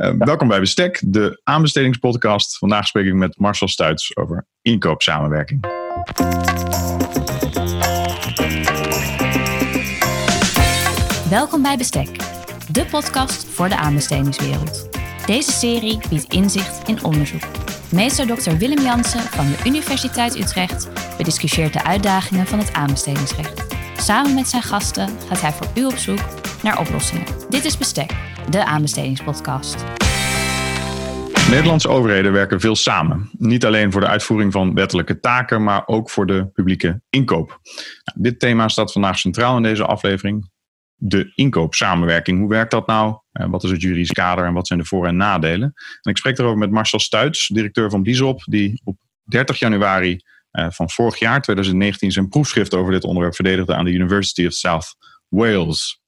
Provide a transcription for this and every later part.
Uh, welkom bij Bestek, de aanbestedingspodcast. Vandaag spreek ik met Marcel Stuits over inkoopsamenwerking. Welkom bij Bestek, de podcast voor de aanbestedingswereld. Deze serie biedt inzicht in onderzoek. Meester Dr. Willem Jansen van de Universiteit Utrecht bediscussieert de uitdagingen van het aanbestedingsrecht. Samen met zijn gasten gaat hij voor u op zoek naar oplossingen. Dit is Bestek, de aanbestedingspodcast. Nederlandse overheden werken veel samen. Niet alleen voor de uitvoering van wettelijke taken, maar ook voor de publieke inkoop. Nou, dit thema staat vandaag centraal in deze aflevering. De inkoopsamenwerking. Hoe werkt dat nou? Wat is het juridisch kader en wat zijn de voor- en nadelen? En ik spreek erover met Marcel Stuits, directeur van Bizop, die op 30 januari eh, van vorig jaar, 2019, zijn proefschrift over dit onderwerp verdedigde aan de University of South Wales.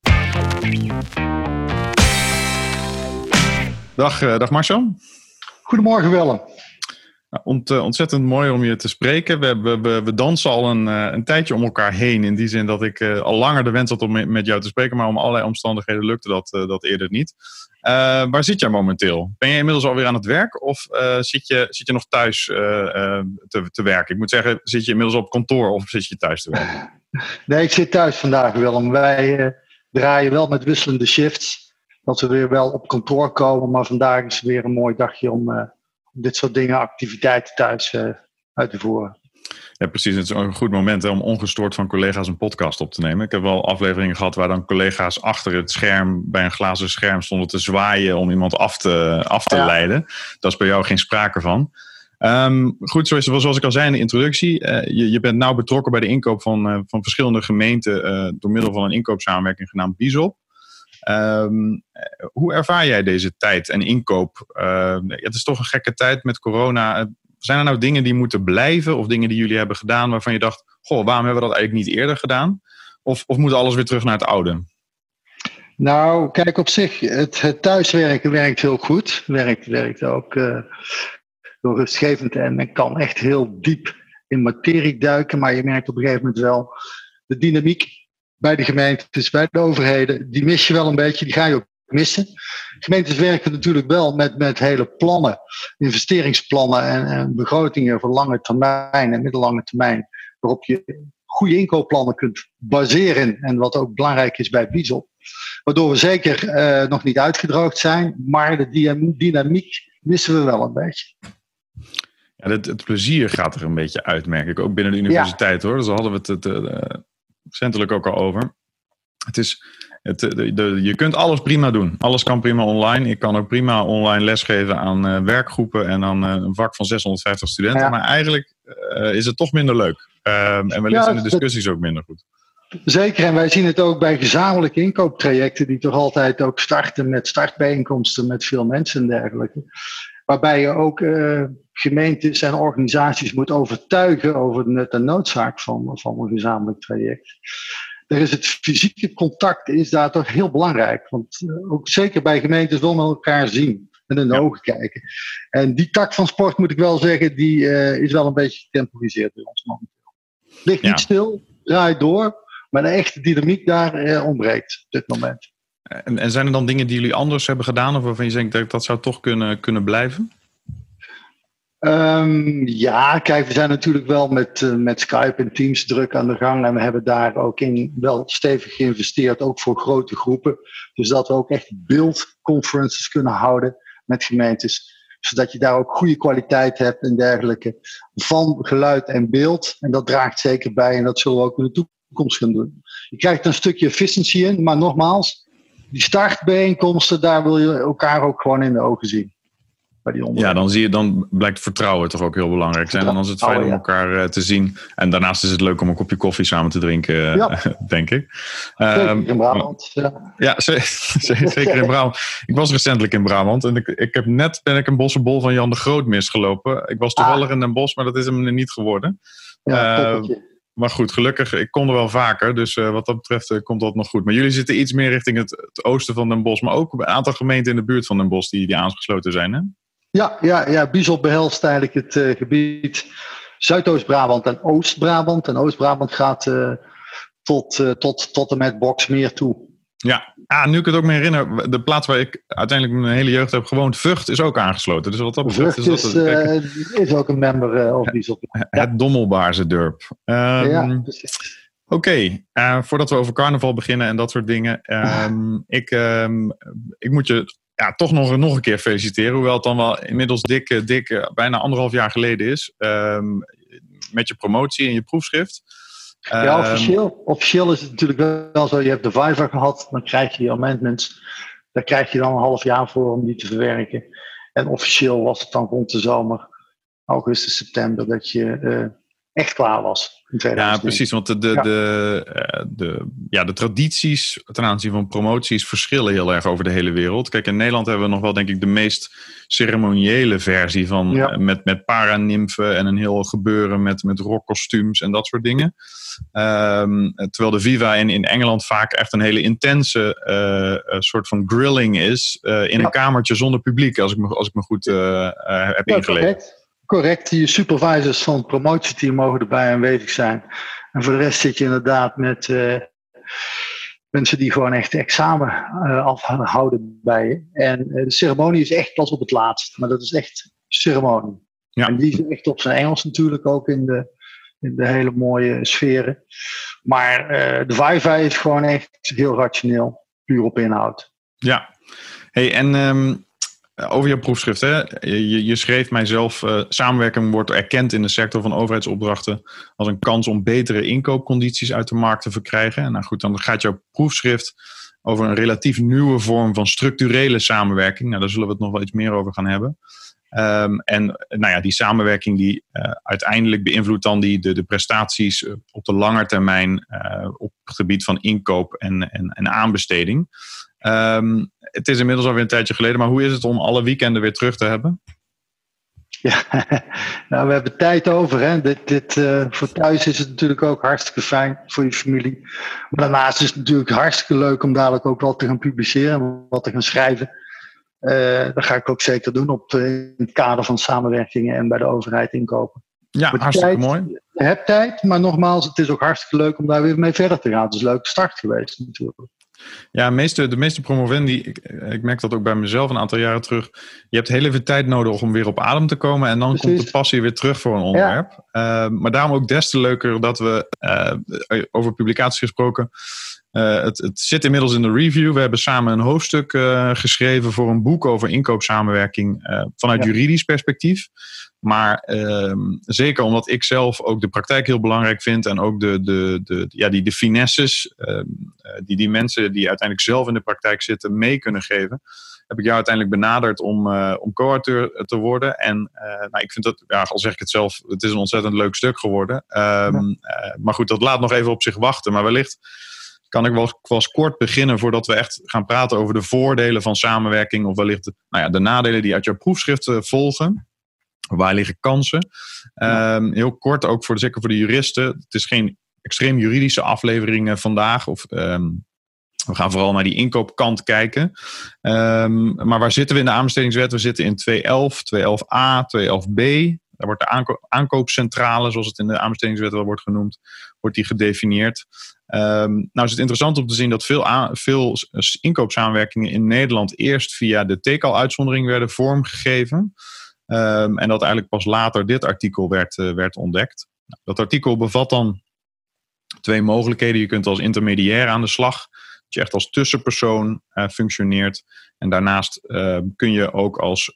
Dag, uh, dag Marcel. Goedemorgen Willem. Ont, uh, ontzettend mooi om je te spreken. We, we, we, we dansen al een, uh, een, tijdje om elkaar heen. In die zin dat ik al langer de wens had om met jou te spreken. Maar om allerlei omstandigheden lukte dat, dat eerder niet. waar zit jij momenteel? Ben je inmiddels alweer aan het werk? Of zit, je, zit je nog thuis te, te werken? Ik moet zeggen, zit je inmiddels op kantoor of zit je thuis te werken? Nee, ik zit thuis vandaag Willem. Wij draaien wel met wisselende shifts dat we weer wel op kantoor komen. Maar vandaag is weer een mooi dagje om uh, dit soort dingen, activiteiten thuis uh, uit te voeren. Ja, precies. Het is een goed moment hè, om ongestoord van collega's een podcast op te nemen. Ik heb wel afleveringen gehad waar dan collega's achter het scherm, bij een glazen scherm, stonden te zwaaien om iemand af te, af te ja. leiden. Dat is bij jou geen sprake van. Um, goed, zoals, zoals, ik al zei in de introductie, uh, je, je, bent nauw betrokken bij de inkoop van, uh, van verschillende gemeenten uh, door middel van een inkoopsamenwerking genaamd BISOP. Um, hoe ervaar jij deze tijd en inkoop? Uh, het is toch een gekke tijd met corona. Zijn er nou dingen die moeten blijven of dingen die jullie hebben gedaan waarvan je dacht, goh, waarom hebben we dat eigenlijk niet eerder gedaan? Of, of moet alles weer terug naar het oude? Nou, kijk, op zich, het, het thuiswerken werkt heel goed. Werkt, werkt ook heel rustgevend en men kan echt heel diep in materie duiken. Maar je merkt op een gegeven moment wel de dynamiek bij de gemeentes, bij de overheden, die mis je wel een beetje, die ga je ook missen. Gemeentes werken natuurlijk wel met, met hele plannen, investeringsplannen en, en begrotingen voor lange termijn en middellange termijn, waarop je goede inkoopplannen kunt baseren en wat ook belangrijk is bij Bizop. Waardoor we zeker uh, nog niet uitgedroogd zijn, maar de dynamiek missen we wel een beetje. Ja, het, het, plezier gaat er een beetje uit, merk ik. Ook binnen de universiteit ja. hoor. Dus hadden we het, het, het recentelijk ook al over. Het is, het, de, de, je kunt alles prima doen. Alles kan prima online. Ik kan ook prima online lesgeven aan uh, werkgroepen en aan uh, een vak van 650 studenten. Ja. Maar eigenlijk is het toch minder leuk. Ehm, en wellicht ja, zijn de discussies ook minder goed. Zeker, en wij zien het ook bij gezamenlijke inkooptrajecten, die toch altijd ook starten met startbijeenkomsten met veel mensen en dergelijke. Waarbij je ook uh, gemeentes en organisaties moet overtuigen over de, de noodzaak van, van een gezamenlijk traject. Er is het fysieke contact is daar toch heel belangrijk. Want uh, ook zeker bij gemeentes wil men elkaar zien. Met hun ja. ogen kijken. En die tak van sport, moet ik wel zeggen, die uh, is wel een beetje getemporiseerd bij ons momenteel. Ligt ja. niet stil, draait door. Maar de echte dynamiek daar ontbreekt op dit moment. En, zijn er dan dingen die jullie anders hebben gedaan, of waarvan je denkt dat dat zou toch kunnen, kunnen blijven? Um, ja, kijk, we zijn natuurlijk wel met, uh, met Skype en Teams druk aan de gang. En we hebben daar ook in wel stevig geïnvesteerd, ook voor grote groepen. Dus dat we ook echt beeldconferences kunnen houden met gemeentes. Zodat je daar ook goede kwaliteit hebt en dergelijke van geluid en beeld. En dat draagt zeker bij en dat zullen we ook in de toekomst gaan doen. Je krijgt een stukje efficiëntie in, maar nogmaals, die startbijeenkomsten, daar wil je elkaar ook gewoon in de ogen zien. Bij die ja, dan, zie je, dan blijkt vertrouwen toch ook heel belangrijk zijn. En dan is het fijn om elkaar uh, te zien. En daarnaast is het leuk om een kopje koffie samen te drinken, ja. denk ik. Zeker um, in Brabant. Ja, ja zeker in Brabant. Ik was recentelijk in Brabant en ik, ik heb net ben ik een bossenbol van Jan de Groot misgelopen. Ik was toevallig ah. in Den Bosch, maar dat is hem niet geworden. Ja, uh, maar goed, gelukkig, ik kon er wel vaker. Dus uh, wat dat betreft uh, komt dat nog goed. Maar jullie zitten iets meer richting het, het, oosten van Den Bosch. Maar ook een aantal gemeenten in de buurt van Den Bosch die, die aangesloten zijn, hè? Ja, ja, ja behelst eigenlijk het uh, gebied Zuidoost-Brabant en Oost-Brabant. En Oost-Brabant gaat tot, tot, tot en met Boksmeer toe. Ja, ah, nu ik het ook me herinner, de plaats waar ik uiteindelijk mijn hele jeugd heb gewoond, Vught, is ook aangesloten. Dus wat dat betreft Vught is, is, dat een, uh, is ook een member uh, of die op. Het ja. Dommelbaarse Durp. Um, ja, precies. Oké, okay, uh, voordat we over carnaval beginnen en dat soort dingen. Um, ik, um, ik moet je ja, toch nog, nog een keer feliciteren. Hoewel het dan wel inmiddels dik, dik bijna anderhalf jaar geleden is. Um, met je promotie en je proefschrift. Ja, officieel, officieel is het natuurlijk wel zo. Je hebt de Viver gehad, dan krijg je je amendments. Daar krijg je dan een half jaar voor om die te verwerken. En officieel was het dan rond de zomer, augustus, september, dat je uh, echt klaar was. Ja, precies. Want de, de, ja. De, de, ja, de tradities ten aanzien van promoties verschillen heel erg over de hele wereld. Kijk, in Nederland hebben we nog wel, denk ik, de meest ceremoniële versie van ja. met, met paranimfen en een heel gebeuren met, met rockkostuums en dat soort dingen. Um, terwijl de Viva in, in Engeland vaak echt een hele intense uh, soort van grilling is uh, in ja. een kamertje zonder publiek, als ik me, als ik me goed uh, heb ingelezen. Correct, je supervisors van het promotieteam mogen erbij aanwezig zijn. En voor de rest zit je inderdaad met uh, mensen die gewoon echt examen uh, afhouden bij je. En uh, de ceremonie is echt pas op het laatst, maar dat is echt ceremonie. Ja. En die is echt op zijn Engels natuurlijk ook in de, in de hele mooie sferen. Maar de wifi is gewoon echt heel rationeel, puur op inhoud. Ja, hey, en um over je proefschrift, hè? Je, schreef mijzelf, uh, samenwerking wordt erkend in de sector van overheidsopdrachten als een kans om betere inkoopcondities uit de markt te verkrijgen. En nou goed, dan gaat jouw proefschrift over een relatief nieuwe vorm van structurele samenwerking. Nou, daar zullen we het nog wel iets meer over gaan hebben. Um, en nou ja, die samenwerking die uh, uiteindelijk beïnvloedt dan die, de, prestaties op de lange termijn op het gebied van inkoop en, en, en aanbesteding. Um, het is inmiddels alweer een tijdje geleden, maar hoe is het om alle weekenden weer terug te hebben? Ja, nou, we hebben tijd over. Hè. Dit, dit, uh, voor thuis is het natuurlijk ook hartstikke fijn voor je familie. Maar daarnaast is het natuurlijk hartstikke leuk om dadelijk ook wat te gaan publiceren, wat te gaan schrijven. Uh, dat ga ik ook zeker doen op, in het kader van samenwerkingen en bij de overheid inkopen. Ja, hartstikke tijd, mooi. Je hebt tijd, maar nogmaals, het is ook hartstikke leuk om daar weer mee verder te gaan. Het is een leuke start geweest natuurlijk. Ja, meeste, de meeste promovendi, ik, ik, merk dat ook bij mezelf een aantal jaren terug. Je hebt heel even tijd nodig om weer op adem te komen. En dan Precies. komt de passie weer terug voor een onderwerp. Ja. Uh, maar daarom ook des te leuker dat we, uh, over publicaties gesproken. Uh, het, het, zit inmiddels in de review. We hebben samen een hoofdstuk geschreven voor een boek over inkoopsamenwerking vanuit ja. juridisch perspectief. Maar uh, zeker omdat ik zelf ook de praktijk heel belangrijk vind en ook de, de, de, ja, die, de finesses uh, die die mensen die uiteindelijk zelf in de praktijk zitten mee kunnen geven, heb ik jou uiteindelijk benaderd om, uh, om co-auteur te worden. En nou, ik vind dat, ja, al zeg ik het zelf, het is een ontzettend leuk stuk geworden. Um, ja. maar goed, dat laat nog even op zich wachten. Maar wellicht kan ik wel, wel kort beginnen voordat we echt gaan praten over de voordelen van samenwerking of wellicht de, nou ja, de nadelen die uit jouw proefschrift volgen. Waar liggen kansen? Ja. Um, heel kort, ook voor, zeker voor de juristen. Het is geen extreem juridische aflevering vandaag. Of, um, we gaan vooral naar die inkoopkant kijken. Um, maar waar zitten we in de aanbestedingswet? We zitten in 211, 211a, 211b. Daar wordt de aanko aankoopcentrale, zoals het in de aanbestedingswet wel wordt genoemd, wordt die gedefinieerd. Um, nou is het interessant om te zien dat veel, veel inkoopsamenwerkingen in Nederland eerst via de TECAL-uitzondering werden vormgegeven. Um, en dat eigenlijk pas later dit artikel werd, uh, werd ontdekt. Nou, dat artikel bevat dan twee mogelijkheden. Je kunt als intermediair aan de slag, dat je echt als tussenpersoon uh, functioneert. En daarnaast uh, kun je ook als,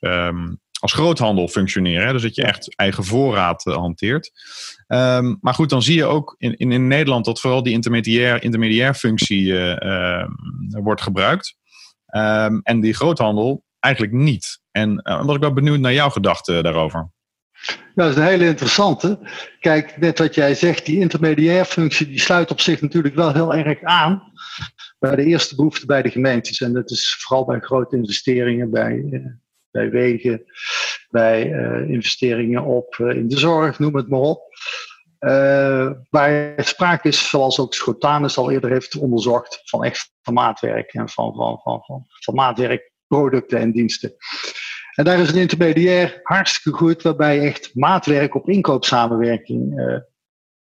als groothandel functioneren. Hè? Dus dat je echt eigen voorraad uh, hanteert. Um, maar goed, dan zie je ook in, in, in Nederland dat vooral die intermediair, intermediair functie wordt gebruikt. en die groothandel eigenlijk niet. En uh, was ik wel benieuwd naar jouw gedachten daarover. Ja, dat is een hele interessante. Kijk, net wat jij zegt, die intermediair functie die sluit op zich natuurlijk wel heel erg aan bij de eerste behoefte bij de gemeentes. En dat is vooral bij grote investeringen, bij, bij wegen, bij uh, investeringen op in de zorg, noem het maar op. waar sprake is, zoals ook Schotanus al eerder heeft onderzocht, van echt van maatwerk en van, van, van, van, producten en diensten. En daar is een intermediair hartstikke goed, waarbij je echt maatwerk op inkoopsamenwerking uh,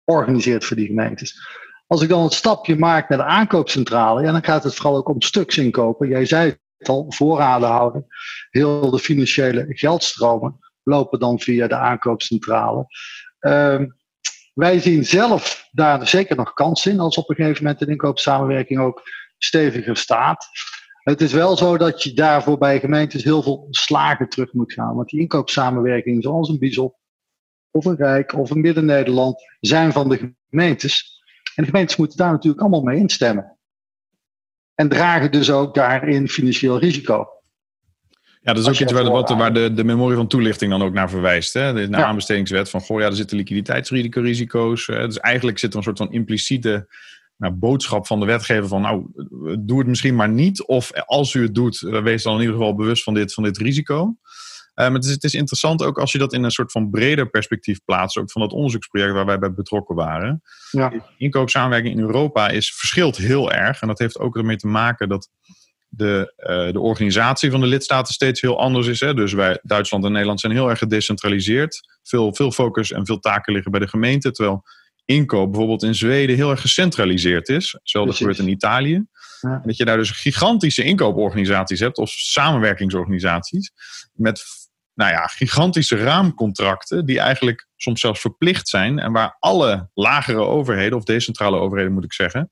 organiseert voor die gemeentes. Als ik dan het stapje maak naar de aankoopcentrale, ja, dan gaat het vooral ook om stuks inkopen. Jij zei al, voorraden houden. Heel de financiële geldstromen lopen dan via de aankoopcentrale. Ehm, wij zien zelf daar zeker nog kans in, als op een gegeven moment de inkoopsamenwerking ook steviger staat. Het is wel zo dat je daarvoor bij gemeentes heel veel slagen terug moet gaan. Want die inkoopsamenwerking, zoals een Biesop, of een Rijk, of een Midden-Nederland, zijn van de gemeentes. En de gemeentes moeten daar natuurlijk allemaal mee instemmen. En dragen dus ook daarin financieel risico. Ja, dat is ook iets waar, wat, waar de, de memorie van toelichting dan ook naar verwijst. Hè? De, de aanbestedingswet van, goh ja, er zitten liquiditeitsrisico's. Dus eigenlijk zit er een soort van impliciete nou, boodschap van de wetgever van, nou, doe het misschien maar niet. Of als u het doet, eh, wees dan in ieder geval bewust van dit, van dit risico. Uh, maar het is, het is, interessant ook als je dat in een soort van breder perspectief plaatst, ook van dat onderzoeksproject waar wij bij betrokken waren. Ja. Inkoopsamenwerking in Europa is, verschilt heel erg. En dat heeft ook ermee te maken dat de, uh, de organisatie van de lidstaten steeds heel anders is. Hè? Dus wij, Duitsland en Nederland zijn heel erg gedecentraliseerd. Veel, veel focus en veel taken liggen bij de gemeente. Terwijl inkoop bijvoorbeeld in Zweden heel erg gecentraliseerd is. Hetzelfde gebeurt in Italië. Ja. Dat je daar dus gigantische inkooporganisaties hebt of samenwerkingsorganisaties met nou ja, gigantische raamcontracten die eigenlijk soms zelfs verplicht zijn en waar alle lagere overheden of decentrale overheden moet ik zeggen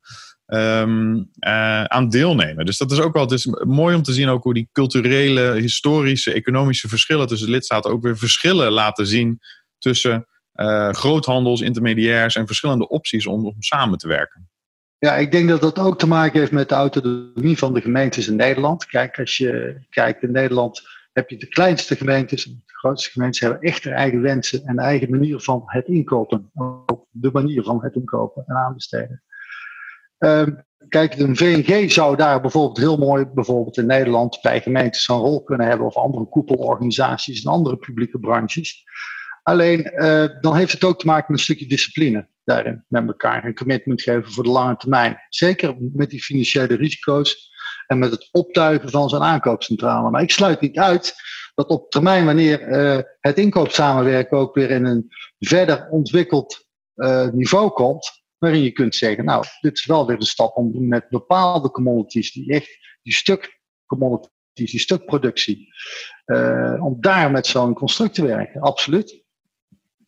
um, uh, aan deelnemen. Dus dat is ook wel het is mooi om te zien ook hoe die culturele, historische, economische verschillen tussen lidstaten ook weer verschillen laten zien tussen uh, groothandels, intermediairs en verschillende opties om, om samen te werken. Ja, ik denk dat dat ook te maken heeft met de autonomie van de gemeentes in Nederland. Kijk, als je kijkt in Nederland heb je de kleinste gemeentes de grootste gemeentes hebben echt hun eigen wensen en eigen manier van het inkopen. Ook de manier van het inkopen en aanbesteden. Um, kijk, een VNG zou daar bijvoorbeeld heel mooi, bijvoorbeeld in Nederland, bij gemeentes een rol kunnen hebben of andere koepelorganisaties en andere publieke branches. Alleen uh, dan heeft het ook te maken met een stukje discipline daarin met elkaar. Een commitment geven voor de lange termijn. Zeker met die financiële risico's en met het optuigen van zo'n aankoopcentrale. Maar ik sluit niet uit dat op termijn, wanneer uh, het inkoopsamenwerken ook weer in een verder ontwikkeld uh, niveau komt, waarin je kunt zeggen, nou, dit is wel weer een stap om met bepaalde commodities, die echt, die stuk commodities, die stukproductie, uh, om daar met zo'n construct te werken, absoluut.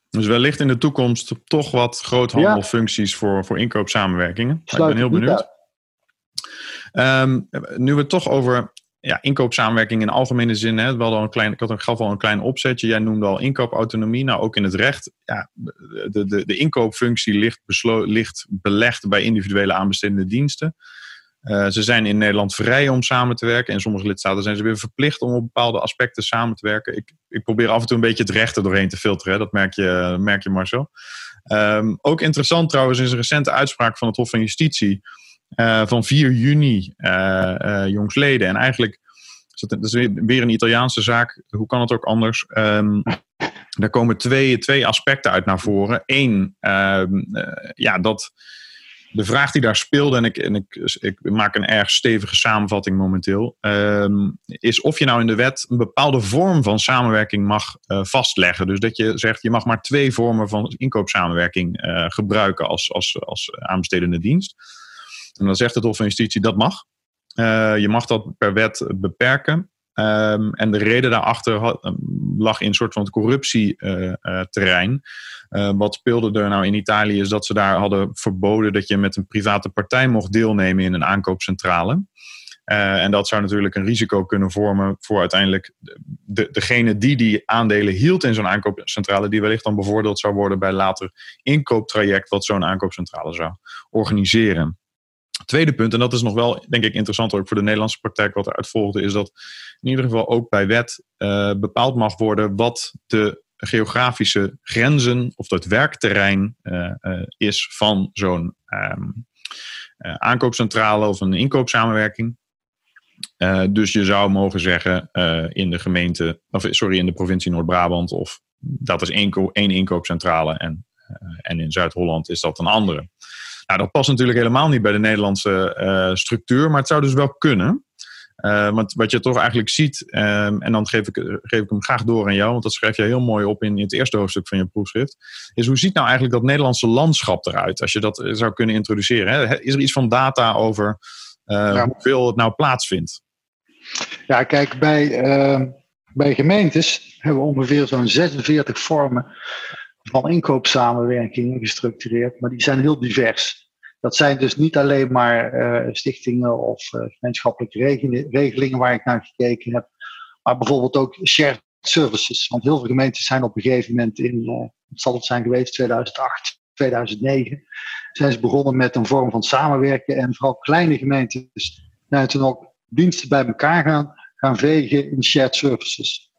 Dus wellicht in de toekomst toch wat groothandelfuncties ja. voor, voor inkoopsamenwerkingen. ik ben heel benieuwd. Um, nu we het toch over ja, inkoopsamenwerking in algemene zin. Hè, wel een klein, ik had een, gaf al een klein opzetje. Jij noemde al inkoopautonomie. Nou, ook in het recht. Ja, de, de, de inkoopfunctie ligt, beslo, ligt belegd bij individuele aanbestedende diensten. Uh, ze zijn in Nederland vrij om samen te werken. In sommige lidstaten zijn ze weer verplicht om op bepaalde aspecten samen te werken. Ik, ik probeer af en toe een beetje het recht er doorheen te filteren. Dat merk je, merk je Marcel. Um, ook interessant trouwens is een recente uitspraak van het Hof van Justitie van 4 juni uh, jongsleden. En eigenlijk dat, is weer een Italiaanse zaak. Hoe kan het ook anders? Um, daar komen twee, twee aspecten uit naar voren. Eén, um, ja, dat de vraag die daar speelde, en ik, en ik, ik maak een erg stevige samenvatting momenteel, um, is of je nou in de wet een bepaalde vorm van samenwerking mag vastleggen. Dus dat je zegt, je mag maar twee vormen van inkoopsamenwerking uh, gebruiken als, als, als aanbestedende dienst. En dan zegt het Hof van Justitie dat mag. Uh, je mag dat per wet beperken. Um, en de reden daarachter ehm, lag in een soort van corruptieterrein. Uh, wat speelde er nou in Italië is dat ze daar hadden verboden dat je met een private partij mocht deelnemen in een aankoopcentrale. En dat zou natuurlijk een risico kunnen vormen voor uiteindelijk de, degene die die aandelen hield in zo'n aankoopcentrale, die wellicht dan bevoordeeld zou worden bij later inkooptraject wat zo'n aankoopcentrale zou organiseren. Tweede punt, en dat is nog wel, denk ik, interessant ook voor de Nederlandse praktijk wat eruit volgde, is dat in ieder geval ook bij wet uh, bepaald mag worden wat de geografische grenzen of het werkterrein uh, uh, is van zo'n um, aankoopcentrale of een inkoopsamenwerking. dus je zou mogen zeggen in de gemeente, of sorry, in de provincie Noord-Brabant, of dat is één, één inkoopcentrale en, en in Zuid-Holland is dat een andere. Nou, dat past natuurlijk helemaal niet bij de Nederlandse uh, structuur, maar het zou dus wel kunnen. want wat je toch eigenlijk ziet, ehm, en dan geef ik, geef ik hem graag door aan jou, want dat schrijf je heel mooi op in, het eerste hoofdstuk van je proefschrift, is hoe ziet nou eigenlijk dat Nederlandse landschap eruit, als je dat zou kunnen introduceren? Hè? Is er iets van data over hoeveel het nou plaatsvindt? Ja, kijk, bij, bij gemeentes hebben we ongeveer zo'n 46 vormen van inkoopsamenwerking gestructureerd, maar die zijn heel divers. Dat zijn dus niet alleen maar uh, stichtingen of uh, gemeenschappelijke regelingen waar ik naar gekeken heb, maar bijvoorbeeld ook shared services. Want heel veel gemeentes zijn op een gegeven moment in, uh, het zal het zijn geweest, 2008, 2009, zijn ze begonnen met een vorm van samenwerken en vooral kleine gemeentes zijn toen ook diensten bij elkaar gaan, gaan vegen in shared services.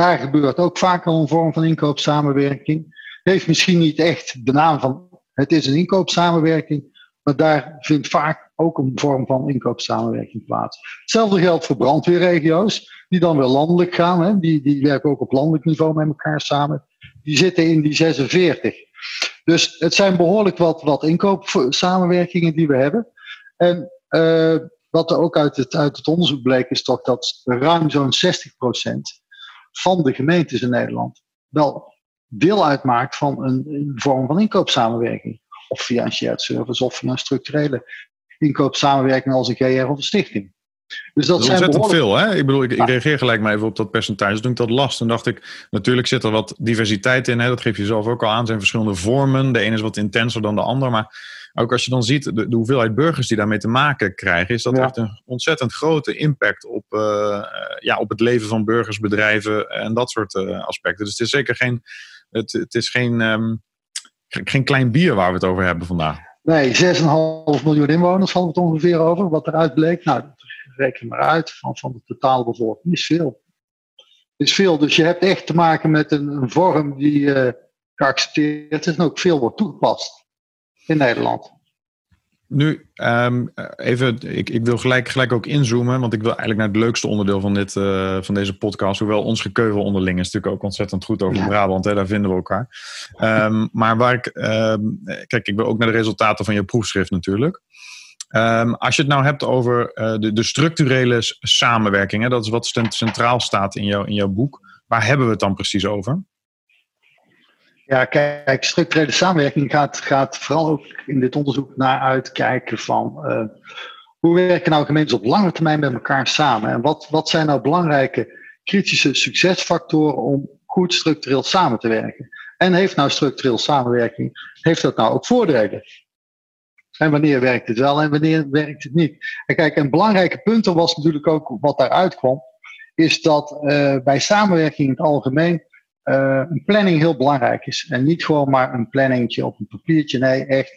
Daar gebeurt ook vaak al een vorm van inkoopsamenwerking. Heeft misschien niet echt de naam van het is een inkoopsamenwerking, maar daar vindt vaak ook een vorm van inkoopsamenwerking plaats. Hetzelfde geldt voor brandweerregio's, die dan weer landelijk gaan. Hè. Die, die werken ook op landelijk niveau met elkaar samen. Die zitten in die 46. Dus het zijn behoorlijk wat, wat inkoopsamenwerkingen die we hebben. En uh, wat er ook uit het, uit het onderzoek bleek, is toch dat ruim zo'n 60 procent van de gemeentes in Nederland wel deel uitmaakt van een, een vorm van inkoopsamenwerking. Of via een shared service of via een structurele inkoopsamenwerking als een GR of een stichting. Dus dat, dat zijn ontzettend veel, hè? Ik bedoel, ik, ik, reageer gelijk maar even op dat percentage. Toen ik dat las, toen dacht ik, natuurlijk zit er wat diversiteit in. Hè? Dat geef je zelf ook al aan. Er zijn verschillende vormen. De ene is wat intenser dan de ander. Maar ook als je dan ziet de, de, hoeveelheid burgers die daarmee te maken krijgen, is dat echt een ontzettend grote impact op, uh, ja, op het leven van burgers, bedrijven en dat soort uh, aspecten. Dus het is zeker geen, het, het is geen, um, geen klein bier waar we het over hebben vandaag. Nee, 6,5 miljoen inwoners hadden we het ongeveer over, wat eruit bleek. Nou, reken maar uit, van, van de totale bevolking is veel. Is veel, dus je hebt echt te maken met een, een vorm die uh, geaccepteerd is en ook veel wordt toegepast in Nederland. Nu, um, even, ik, ik wil gelijk, gelijk ook inzoomen, want ik wil eigenlijk naar het leukste onderdeel van, dit, uh, van deze podcast. Hoewel ons gekeuvel onderling is natuurlijk ook ontzettend goed over Brabant, hè, daar vinden we elkaar. Um, maar waar ik, um, kijk, ik wil ook naar de resultaten van je proefschrift natuurlijk. als je het nou hebt over uh, de, de, structurele samenwerking, hè, dat is wat centraal staat in, jou, in jouw boek. Waar hebben we het dan precies over? Ja, kijk, structurele samenwerking gaat, gaat vooral ook in dit onderzoek naar uitkijken van uh, hoe werken nou gemeentes op lange termijn met elkaar samen? En wat, wat zijn nou belangrijke kritische succesfactoren om goed structureel samen te werken? En heeft nou structureel samenwerking, heeft dat nou ook voordelen? En wanneer werkt het wel en wanneer werkt het niet? En kijk, een belangrijke punt was natuurlijk ook wat daaruit kwam, is dat uh, bij samenwerking in het algemeen uh, een planning heel belangrijk is. En niet gewoon maar een planningetje op een papiertje. Nee, echt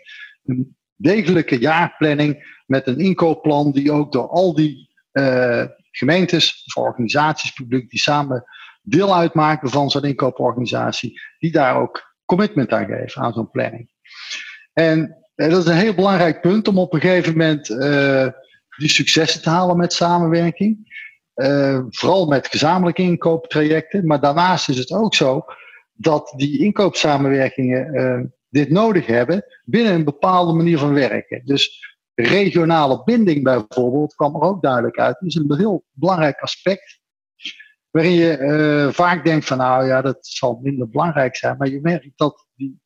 een degelijke jaarplanning met een inkoopplan die ook door al die uh, gemeentes of organisaties, publiek, die samen deel uitmaken van zo'n inkooporganisatie, die daar ook commitment aan geven aan zo'n planning. En uh, dat is een heel belangrijk punt om op een gegeven moment die successen te halen met samenwerking. Uh, vooral met gezamenlijke inkooptrajecten. Maar daarnaast is het ook zo dat die inkoopsamenwerkingen uh, dit nodig hebben binnen een bepaalde manier van werken. Dus regionale binding bijvoorbeeld kwam er ook duidelijk uit. Dat is een heel belangrijk aspect. Waarin je uh, vaak denkt van nou ja, dat zal minder belangrijk zijn. Maar je merkt dat die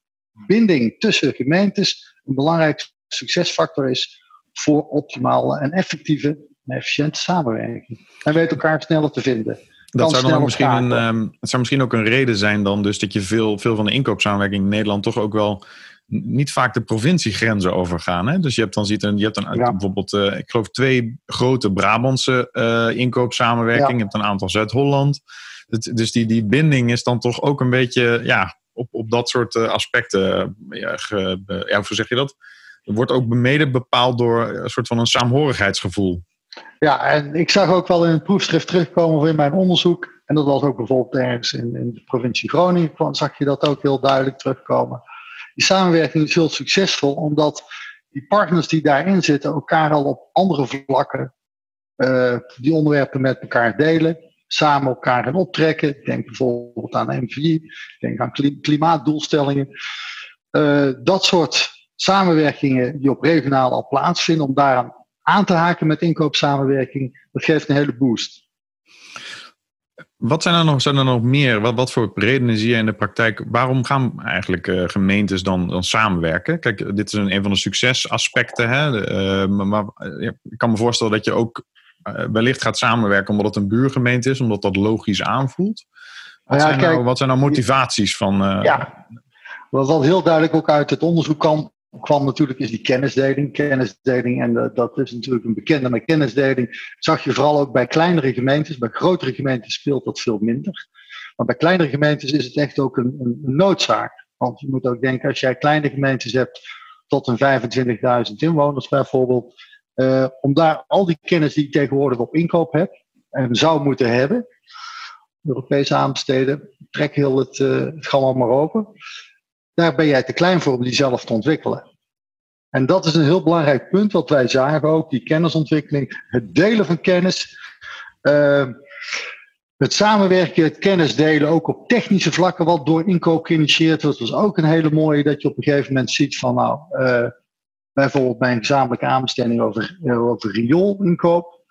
binding tussen gemeentes een belangrijk succesfactor is voor optimale en effectieve en efficiënte samenwerking. En weet elkaar sneller te vinden. Dat zou, dan misschien een, um, dat zou misschien ook een reden zijn dan dus dat je veel, veel van de inkoopsamenwerking in Nederland toch ook wel niet vaak de provinciegrenzen overgaan. Hè? Dus je hebt dan ziet een, je hebt een, bijvoorbeeld, uh, ik geloof twee grote Brabantse uh, inkoopsamenwerking. Je hebt een aantal Zuid-Holland. Dus die, die binding is dan toch ook een beetje ja, op, op dat soort uh, aspecten. ja, ge, ja, hoe zeg je dat? wordt ook mede bepaald door een soort van een saamhorigheidsgevoel. Ja, en ik zag ook wel in het proefschrift terugkomen of in mijn onderzoek. En dat was ook bijvoorbeeld ergens in, in de provincie Groningen, zag je dat ook heel duidelijk terugkomen. Die samenwerking is heel succesvol, omdat die partners die daarin zitten elkaar al op andere vlakken uh, die onderwerpen met elkaar delen, samen elkaar gaan optrekken. Denk bijvoorbeeld aan MVI, denk aan klimaatdoelstellingen. Uh, dat soort samenwerkingen die op regionaal al plaatsvinden, om daaraan aan te haken met inkoopsamenwerking, dat geeft een hele boost. Wat zijn er nog, zijn er nog meer? Wat, wat voor redenen zie je in de praktijk? Waarom gaan eigenlijk uh, gemeentes dan, dan samenwerken? Kijk, dit is een, een van de succesaspecten. Hè? Uh, maar uh, ik kan me voorstellen dat je ook wellicht gaat samenwerken omdat het een buurgemeente is, omdat dat logisch aanvoelt. Wat, ja, zijn, kijk, nou, wat zijn nou motivaties van. ja, wat heel duidelijk ook uit het onderzoek kwam, kwam natuurlijk is die kennisdeling. Kennisdeling, en uh, dat is natuurlijk een bekende, maar kennisdeling zag je vooral ook bij kleinere gemeentes. Bij grotere gemeentes speelt dat veel minder. Maar bij kleinere gemeentes is het echt ook een, een, noodzaak. Want je moet ook denken, als jij kleine gemeentes hebt tot een 25.000 inwoners bijvoorbeeld, uh, om daar al die kennis die je tegenwoordig op inkoop hebt en zou moeten hebben, Europese aanbesteden, trek heel het, uh, het maar open daar ben jij te klein voor om die zelf te ontwikkelen. En dat is een heel belangrijk punt wat wij zagen ook, die kennisontwikkeling, het delen van kennis, uh, het samenwerken, het kennis delen, ook op technische vlakken, wat door inkoop geïnitieerd wordt, was ook een hele mooie, dat je op een gegeven moment ziet van, nou, uh, bijvoorbeeld bij een gezamenlijke aanbesteding over, uh, over rioolinkoop,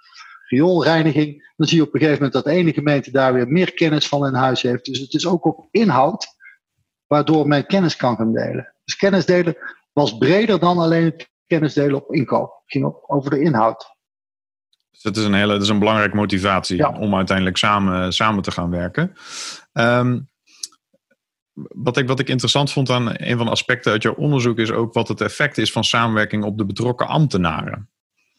rioolreiniging, dan zie je op een gegeven moment dat de ene gemeente daar weer meer kennis van in huis heeft. Dus het is ook op inhoud waardoor men kennis kan gaan delen. Dus kennis delen was breder dan alleen het kennis delen op inkoop. Het ging ook over de inhoud. Dus dat is een hele, dat is een belangrijke motivatie om uiteindelijk samen, samen te gaan werken. Um, wat ik, wat ik interessant vond aan een van de aspecten uit jouw onderzoek is ook wat het effect is van samenwerking op de betrokken ambtenaren.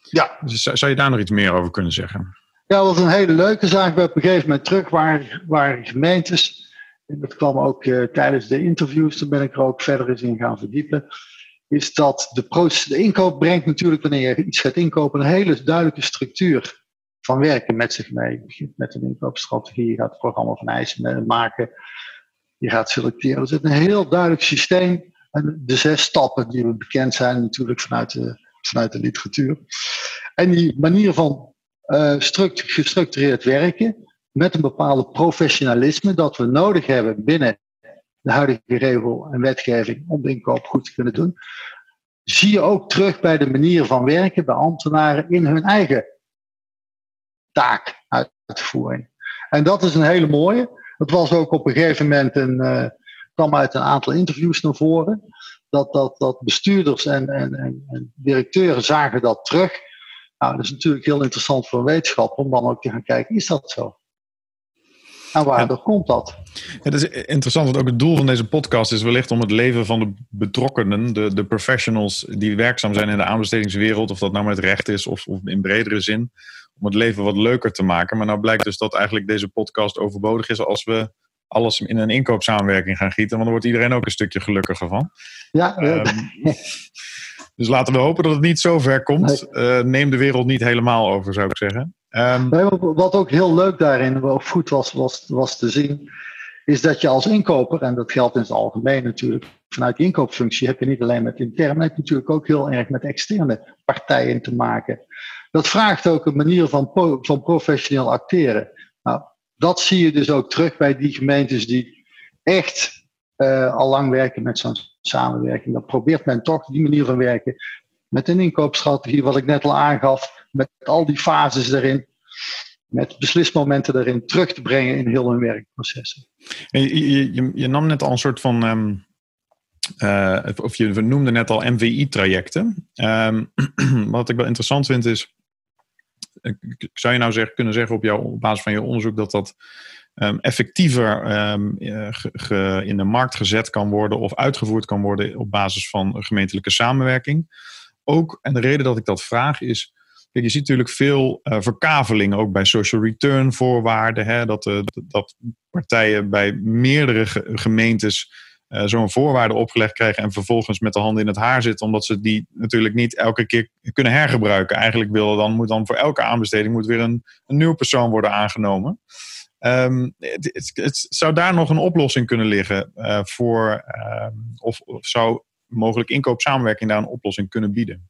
Ja. Dus zou je daar nog iets meer over kunnen zeggen? Ja, dat was een hele leuke zaak. We op een gegeven moment terug waar, waar gemeentes en dat kwam ook uh, tijdens de interviews, daar ben ik er ook verder eens in gaan verdiepen, is dat de, de inkoop brengt natuurlijk, wanneer je iets gaat inkopen, een hele duidelijke structuur van werken met zich mee. Je begint met een inkoopstrategie, je gaat het programma van eisen maken, je gaat selecteren. Er zit een heel duidelijk systeem. En de zes stappen die we bekend zijn natuurlijk vanuit de, vanuit de literatuur. En die manier van uh, gestructureerd werken, met een bepaalde professionalisme dat we nodig hebben binnen de huidige regel en wetgeving om de inkoop goed te kunnen doen, zie je ook terug bij de manier van werken bij ambtenaren in hun eigen taakuitvoering. En dat is een hele mooie. Dat was ook op een gegeven moment een, uh, kwam uit een aantal interviews naar voren. Dat, dat, dat bestuurders en, en, en, en directeuren zagen dat terug. Nou, dat is natuurlijk heel interessant voor wetenschap om dan ook te gaan kijken, is dat zo? En waardoor komt dat? Het is interessant, want ook het doel van deze podcast is wellicht om het leven van de betrokkenen, de, de professionals die werkzaam zijn in de aanbestedingswereld, of dat nou met recht is of, of in bredere zin, om het leven wat leuker te maken. Maar nou blijkt dus dat eigenlijk deze podcast overbodig is als we alles in een inkoopsamenwerking gaan gieten, want dan wordt iedereen ook een stukje gelukkiger van. Ja. Um, dus laten we hopen dat het niet zo ver komt. Uh, neem de wereld niet helemaal over, zou ik zeggen. Um, wat ook heel leuk daarin of goed was, was, was te zien, is dat je als inkoper, en dat geldt in het algemeen natuurlijk, vanuit de inkoopfunctie heb je niet alleen met intern, maar heb natuurlijk ook heel erg met externe partijen te maken. Dat vraagt ook een manier van, van professioneel acteren. Nou, dat zie je dus ook terug bij die gemeentes die echt uh, al lang werken met zo'n samenwerking. Dan probeert men toch die manier van werken met een inkoopstrategie, wat ik net al aangaf, met al die fases erin, met beslismomenten erin terug te brengen in heel hun werkprocessen. Je, je, je, nam net al een soort van, um, uh, of je noemde net al MVI-trajecten. Um, wat ik wel interessant vind is, zou je nou kunnen zeggen op, jouw, op basis van je onderzoek dat dat um, effectiever ge, in de markt gezet kan worden of uitgevoerd kan worden op basis van gemeentelijke samenwerking? ook, en de reden dat ik dat vraag is, kijk, je ziet natuurlijk veel uh, verkaveling ook bij social return voorwaarden. Hè, dat, uh, dat partijen bij meerdere gemeentes uh, zo'n voorwaarde opgelegd krijgen en vervolgens met de handen in het haar zitten, omdat ze die natuurlijk niet elke keer kunnen hergebruiken. Eigenlijk willen dan, moet dan voor elke aanbesteding moet weer een, een nieuwe persoon worden aangenomen. Um, het, zou daar nog een oplossing kunnen liggen voor, um, of, of zou mogelijk inkoopsamenwerking daar een oplossing kunnen bieden?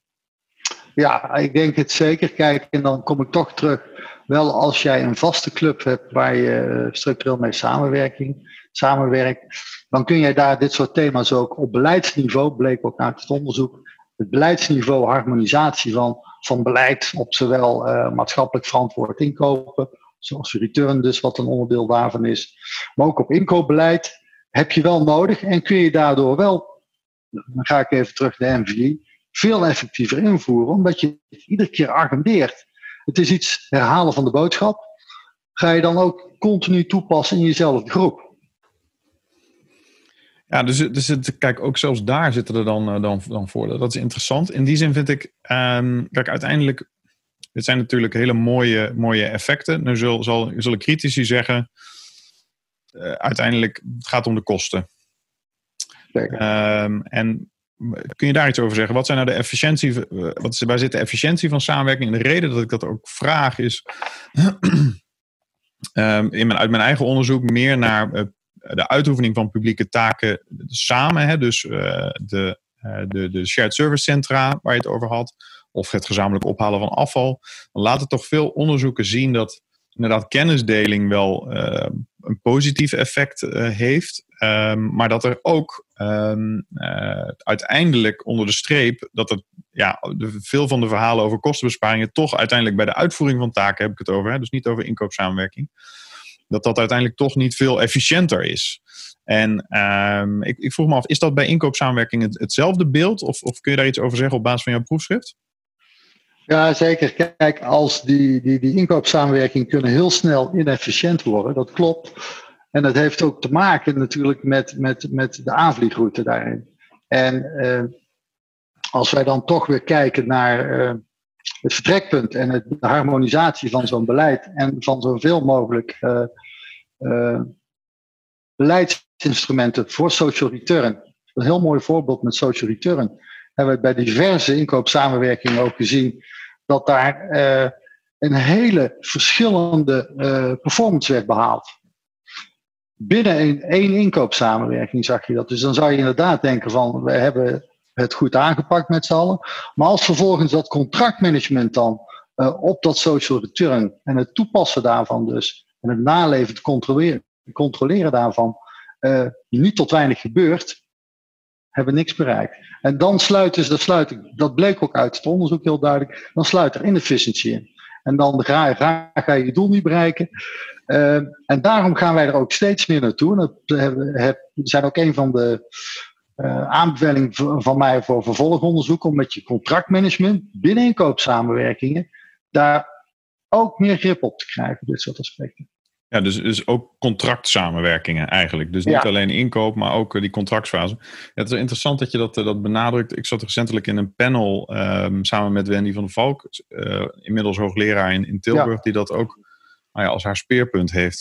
Ja, ik denk het zeker. Kijk, en dan kom ik toch terug. Wel als jij een vaste club hebt waar je structureel mee samenwerking, samenwerkt, dan kun jij daar dit soort thema's ook op beleidsniveau, bleek ook uit het onderzoek, het beleidsniveau harmonisatie van, van beleid op zowel maatschappelijk verantwoord inkopen, zoals return dus, wat een onderdeel daarvan is, maar ook op inkoopbeleid, heb je wel nodig en kun je daardoor wel, dan ga ik even terug naar MVI, veel effectiever invoeren, omdat je het iedere keer agendeert. Het is iets herhalen van de boodschap. Ga je dan ook continu toepassen in jezelfde groep. Ja, dus, dus het, kijk, ook zelfs daar zitten er dan, eh, dan, dan voor. Dat is interessant. In die zin vind ik, um, kijk, uiteindelijk, dit zijn natuurlijk hele mooie, mooie effecten. Nu zal, zal, zullen critici zeggen, uh, uiteindelijk het gaat om de kosten. Um, en kun je daar iets over zeggen? Wat zijn nou de efficiëntie, eh, wat is, waar zit de efficiëntie van samenwerking? En de reden dat ik dat ook vraag is, um, in mijn, uit mijn eigen onderzoek meer naar uh, de uitoefening van publieke taken samen. Hè, dus uh, de, de, de shared service centra waar je het over had, of het gezamenlijk ophalen van afval. Dan laten toch veel onderzoeken zien dat inderdaad kennisdeling wel een positief effect heeft. Um, maar dat er ook um, uh, uiteindelijk onder de streep, dat het, ja, veel van de verhalen over kostenbesparingen toch uiteindelijk bij de uitvoering van taken heb ik het over, hè, dus niet over inkoopsamenwerking, dat dat uiteindelijk toch niet veel efficiënter is. En um, ik, ik, vroeg me af, is dat bij inkoopsamenwerking het, hetzelfde beeld? Of, of kun je daar iets over zeggen op basis van jouw proefschrift? Ja, zeker. Kijk, als die, die, die inkoopsamenwerking kunnen heel snel inefficiënt worden, dat klopt. En dat heeft ook te maken natuurlijk met, met, met de aanvliegroute daarin. En uh, als wij dan toch weer kijken naar uh, het vertrekpunt en het, de harmonisatie van zo'n beleid en van zoveel mogelijk uh, beleidsinstrumenten voor social return. Een heel mooi voorbeeld met social return. Hebben we bij diverse inkoopsamenwerkingen ook gezien dat daar een hele verschillende performance werd behaald binnen een, één inkoopsamenwerking zag je dat. Dus dan zou je inderdaad denken van we hebben het goed aangepakt met z'n allen. Maar als vervolgens dat contractmanagement dan uh, op dat social return en het toepassen daarvan dus en het naleven, het controleren, controleren daarvan niet tot weinig gebeurt, hebben niks bereikt. En dan sluiten ze, dat, sluit dat bleek ook uit het onderzoek heel duidelijk, dan sluit er inefficiency in. En dan ga, ga, ga je je doel niet bereiken. Uh, en daarom gaan wij er ook steeds meer naartoe. En dat hebben, zijn ook een van de uh, aanbevelingen van mij voor vervolgonderzoek. Om met je contractmanagement binnen inkoopsamenwerkingen daar ook meer grip op te krijgen, dit soort aspecten. Ja, dus, dus ook contractsamenwerkingen eigenlijk. Dus niet alleen inkoop, maar ook uh, die contractsfase. Ja, het is interessant dat je dat, uh, dat benadrukt. Ik zat recentelijk in een panel um, samen met Wendy van der Valk, uh, inmiddels hoogleraar in, in Tilburg, ja. die dat ook nou ja, als haar speerpunt heeft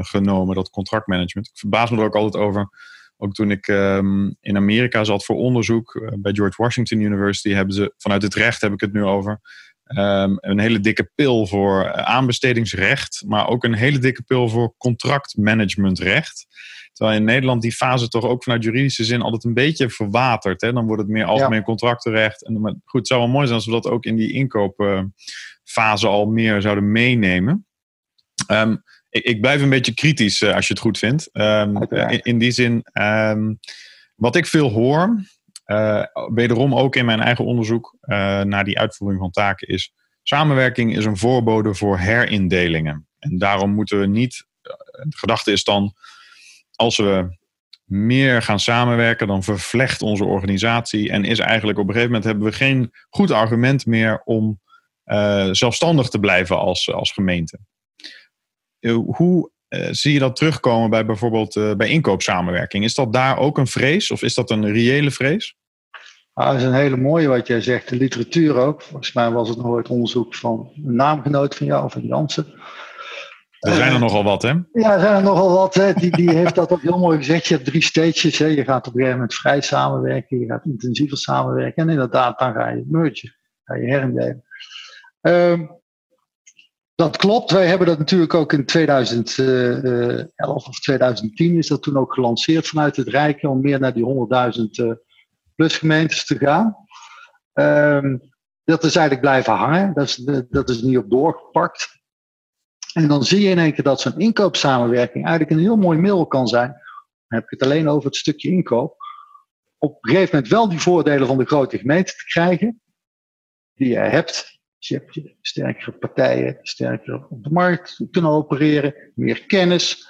genomen, dat contractmanagement. Ik verbaas me er ook altijd over. Ook toen ik um, in Amerika zat voor onderzoek bij George Washington University, hebben ze vanuit het recht heb ik het nu over Um, een hele dikke pil voor aanbestedingsrecht, maar ook een hele dikke pil voor contractmanagementrecht. Terwijl in Nederland die fase toch ook vanuit juridische zin altijd een beetje verwatert. Hè? Dan wordt het meer algemeen ja. contractenrecht. En, maar goed, het zou wel mooi zijn als we dat ook in die inkoopfase al meer zouden meenemen. Um, ik, ik, blijf een beetje kritisch uh, als je het goed vindt. Um, in, in, die zin, wat ik veel hoor, uh, wederom ook in mijn eigen onderzoek uh, naar die uitvoering van taken is. Samenwerking is een voorbode voor herindelingen. En daarom moeten we niet. Uh, de gedachte is dan. Als we meer gaan samenwerken, dan vervlecht onze organisatie. En is eigenlijk op een gegeven moment hebben we geen goed argument meer om zelfstandig te blijven als, als gemeente. Hoe uh, zie je dat terugkomen bij bijvoorbeeld uh, bij inkoopsamenwerking? Is dat daar ook een vrees of is dat een reële vrees? Ah, dat is een hele mooie wat jij zegt. De literatuur ook. Volgens mij was het nog ooit onderzoek van een naamgenoot van jou, van Jansen. Er zijn er uh, nogal wat, hè? Ja, er zijn er nogal wat. Hè. Die, die heeft dat ook heel mooi gezegd. Je hebt drie stages. Hè. Je gaat op een gegeven moment vrij samenwerken. Je gaat intensiever samenwerken. En inderdaad, dan ga je mergen. Ga je herindelen. Um, dat klopt. Wij hebben dat natuurlijk ook in 2011 of 2010 is dat toen ook gelanceerd vanuit het Rijk om meer naar die 100.000 uh, plus gemeentes te gaan. Um, dat is eigenlijk blijven hangen. Dat is, dat is niet op doorgepakt. En dan zie je in één keer dat zo'n inkoopsamenwerking eigenlijk een heel mooi middel kan zijn. Dan heb ik het alleen over het stukje inkoop. op een gegeven moment wel die voordelen van de grote gemeente te krijgen, die je hebt. Je hebt sterkere partijen, sterker op de markt kunnen opereren, meer kennis.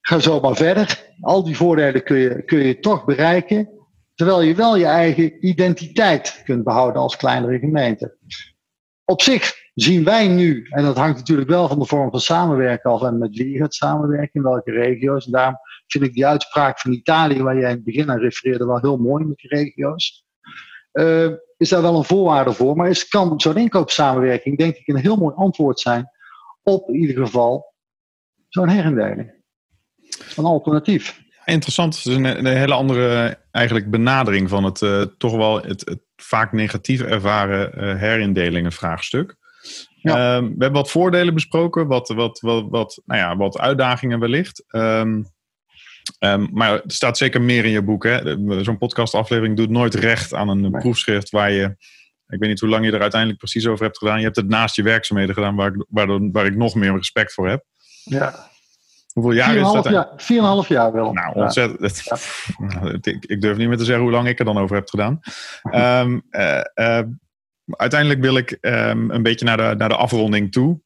Ga zo maar verder. Al die voordelen kun je, kun je toch bereiken, terwijl je wel je eigen identiteit kunt behouden als kleinere gemeente. Op zich zien wij nu, en dat hangt natuurlijk wel van de vorm van samenwerken af en met wie je gaat samenwerken, in welke regio's. En daarom vind ik die uitspraak van Italië, waar jij in het begin aan refereerde, wel heel mooi met regio's. Uh, is daar wel een voorwaarde voor, maar is, kan zo'n inkoopsamenwerking denk ik een heel mooi antwoord zijn op in ieder geval zo'n herindeling. Een alternatief. Interessant. Het is een, een, hele andere eigenlijk benadering van het uh, toch wel het, het, vaak negatief ervaren uh, herindelingen vraagstuk. Ja. Um, we hebben wat voordelen besproken, wat, wat, wat, wat, nou ja, wat uitdagingen wellicht. Um, um, maar er staat zeker meer in je boek. Zo'n podcastaflevering doet nooit recht aan een nee. proefschrift waar je. Ik weet niet hoe lang je er uiteindelijk precies over hebt gedaan. Je hebt het naast je werkzaamheden gedaan, waar ik, waar, waar ik nog meer respect voor heb. Ja. Hoeveel jaar is dat? Jaar, vier en een half jaar wel. Nou, ontzettend. Ja. Nou, ik, ik, durf niet meer te zeggen hoe lang ik er dan over heb gedaan. um, uh, uh, uiteindelijk wil ik um, een beetje naar de, naar de afronding toe.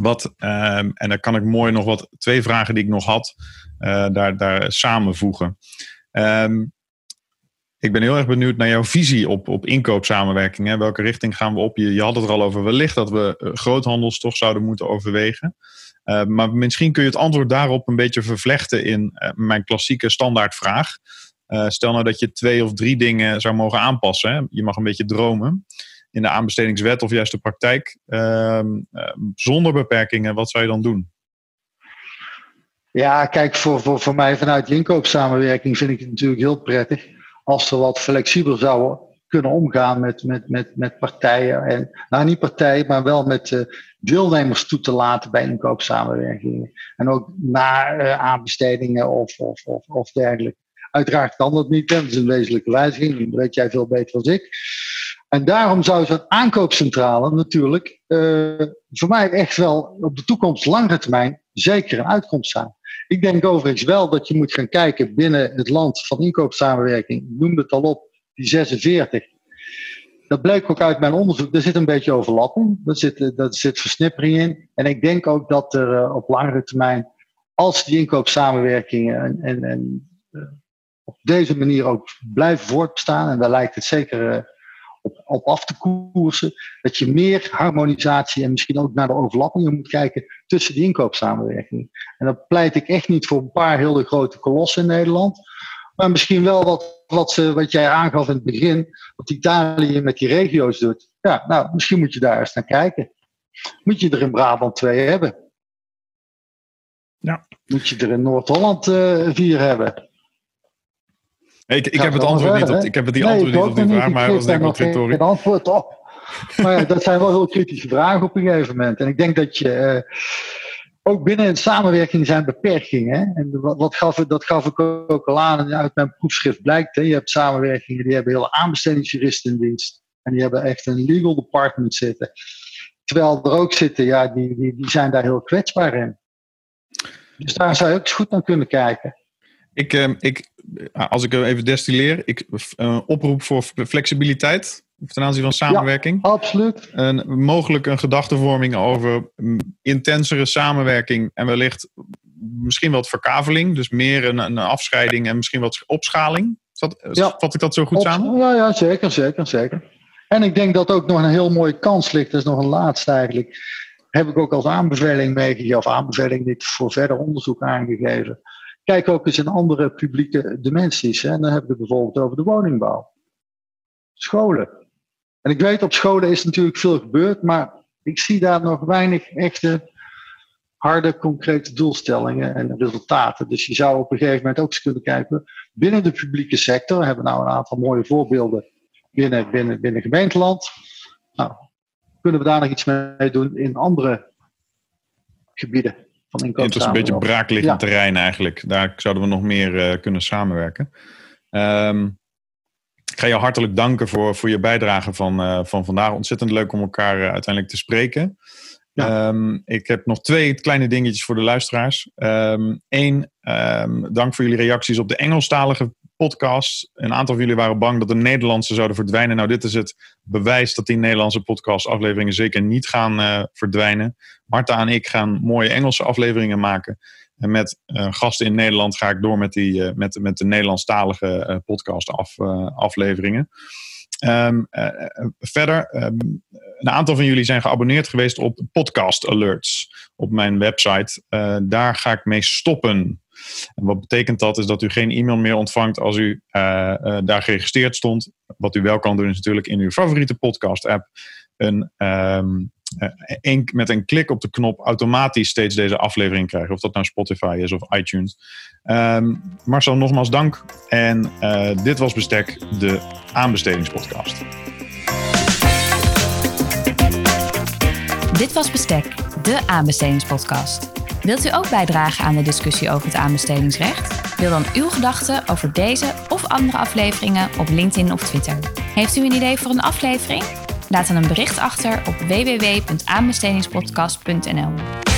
Wat, um, en dan kan ik mooi nog wat, twee vragen die ik nog had, uh, daar, daar samenvoegen. Um, ik ben heel erg benieuwd naar jouw visie op, op inkoopsamenwerking. Hè? Welke richting gaan we op? Je, je had het er al over, wellicht dat we groothandels toch zouden moeten overwegen. Uh, maar misschien kun je het antwoord daarop een beetje vervlechten in uh, mijn klassieke standaardvraag. Uh, stel nou dat je twee of drie dingen zou mogen aanpassen. Hè? Je mag een beetje dromen in de aanbestedingswet of juist de praktijk uh, zonder beperkingen, wat zou je dan doen? Ja, kijk, voor, voor, voor mij vanuit de inkoopsamenwerking vind ik het natuurlijk heel prettig als ze wat flexibeler zouden kunnen omgaan met, met, met, met partijen. En, nou, niet partijen, maar wel met uh, deelnemers toe te laten bij inkoopsamenwerkingen. En ook na uh, aanbestedingen of, of, of, of dergelijke. Uiteraard kan dat niet, dat is een wezenlijke wijziging, dat weet jij veel beter dan ik. En daarom zou zo'n aankoopcentrale natuurlijk uh, voor mij echt wel op de toekomst, langere termijn, zeker een uitkomst zijn. Ik denk overigens wel dat je moet gaan kijken binnen het land van inkoopsamenwerking. Ik noemde het al op, die 46. Dat bleek ook uit mijn onderzoek. Er zit een beetje overlapping. Er zit, er zit versnippering in. En ik denk ook dat er uh, op langere termijn, als die inkoopsamenwerkingen en, en, en op deze manier ook blijven voortbestaan, en daar lijkt het zeker op, op af te koersen. Dat je meer harmonisatie en misschien ook naar de overlappingen moet kijken tussen die inkoopsamenwerkingen. En dan pleit ik echt niet voor een paar hele grote kolossen in Nederland. Maar misschien wel wat, wat, ze, wat jij aangaf in het begin, wat Italië met die regio's doet. Ja, nou, misschien moet je daar eens naar kijken. Moet je er in Brabant twee hebben? Ja. Moet je er in Noord-Holland uh, vier hebben? Ik, ik heb het antwoord niet op, ik heb het die nee, antwoord niet op die vraag, maar was denk ik retorisch. Geen antwoord op. Maar ja, dat zijn wel heel kritische vragen op een gegeven moment. En ik denk dat je uh, ook binnen een samenwerking zijn beperkingen. En wat, wat gaf, dat gaf ik ook al aan en uit mijn proefschrift blijkt. Hè? Je hebt samenwerkingen die hebben hele aanbestedingsjuristen in dienst. En die hebben echt een legal department zitten. Terwijl er ook zitten, ja, die, die, die zijn daar heel kwetsbaar in. Dus daar zou je ook eens goed naar kunnen kijken. Ik, uh, ik, als ik even destilleer, ik uh, oproep voor flexibiliteit ten aanzien van samenwerking. Ja, absoluut. En mogelijk een gedachtenvorming over intensere samenwerking en wellicht misschien wat verkaveling. Dus meer een, een afscheiding en misschien wat opschaling. Zat, ja. Vat ik dat zo goed Op, samen? Ja, ja, zeker, zeker, zeker. En ik denk dat ook nog een heel mooie kans ligt. Dat is nog een laatste eigenlijk. Heb ik ook als aanbeveling meegegeven, of aanbeveling niet voor verder onderzoek aangegeven Kijk ook eens in andere publieke dimensies. Hè. En dan heb ik het bijvoorbeeld over de woningbouw. Scholen. En ik weet, op scholen is natuurlijk veel gebeurd, maar ik zie daar nog weinig echte harde, concrete doelstellingen en resultaten. Dus je zou op een gegeven moment ook eens kunnen kijken binnen de publieke sector. We hebben nou een aantal mooie voorbeelden binnen, binnen, binnen gemeenteland. Nou, kunnen we daar nog iets mee doen in andere gebieden? Van Het is een beetje braakliggend ja. terrein eigenlijk. Daar zouden we nog meer uh, kunnen samenwerken. Um, ik ga je hartelijk danken voor, voor je bijdrage van, uh, van vandaag. Ontzettend leuk om elkaar uh, uiteindelijk te spreken. Ja. Um, ik heb nog twee kleine dingetjes voor de luisteraars. Eén, um, dank voor jullie reacties op de Engelstalige Een aantal van jullie waren bang dat de Nederlandse zouden verdwijnen. Nou, dit is het bewijs dat die Nederlandse podcastafleveringen zeker niet gaan uh, verdwijnen. Marta en ik gaan mooie Engelse afleveringen maken. En met uh, gasten in Nederland ga ik door met, die, uh, met, met de Nederlandstalige podcast af, afleveringen. Um, verder, um, een aantal van jullie zijn geabonneerd geweest op podcast alerts op mijn website. Daar ga ik mee stoppen. En wat betekent dat? Is dat u geen e-mail meer ontvangt als u uh, uh, daar geregistreerd stond. Wat u wel kan doen is natuurlijk in uw favoriete podcast app een, um, een, met een klik op de knop automatisch steeds deze aflevering krijgen. Of dat nou Spotify is of iTunes. Um, Marcel, nogmaals dank. En dit was Bestek, de aanbestedingspodcast. Dit was Bestek, de aanbestedingspodcast. Wilt u ook bijdragen aan de discussie over het aanbestedingsrecht? Deel dan uw gedachten over deze of andere afleveringen op LinkedIn of Twitter. Heeft u een idee voor een aflevering? Laat dan een bericht achter op www.aanbestedingspodcast.nl.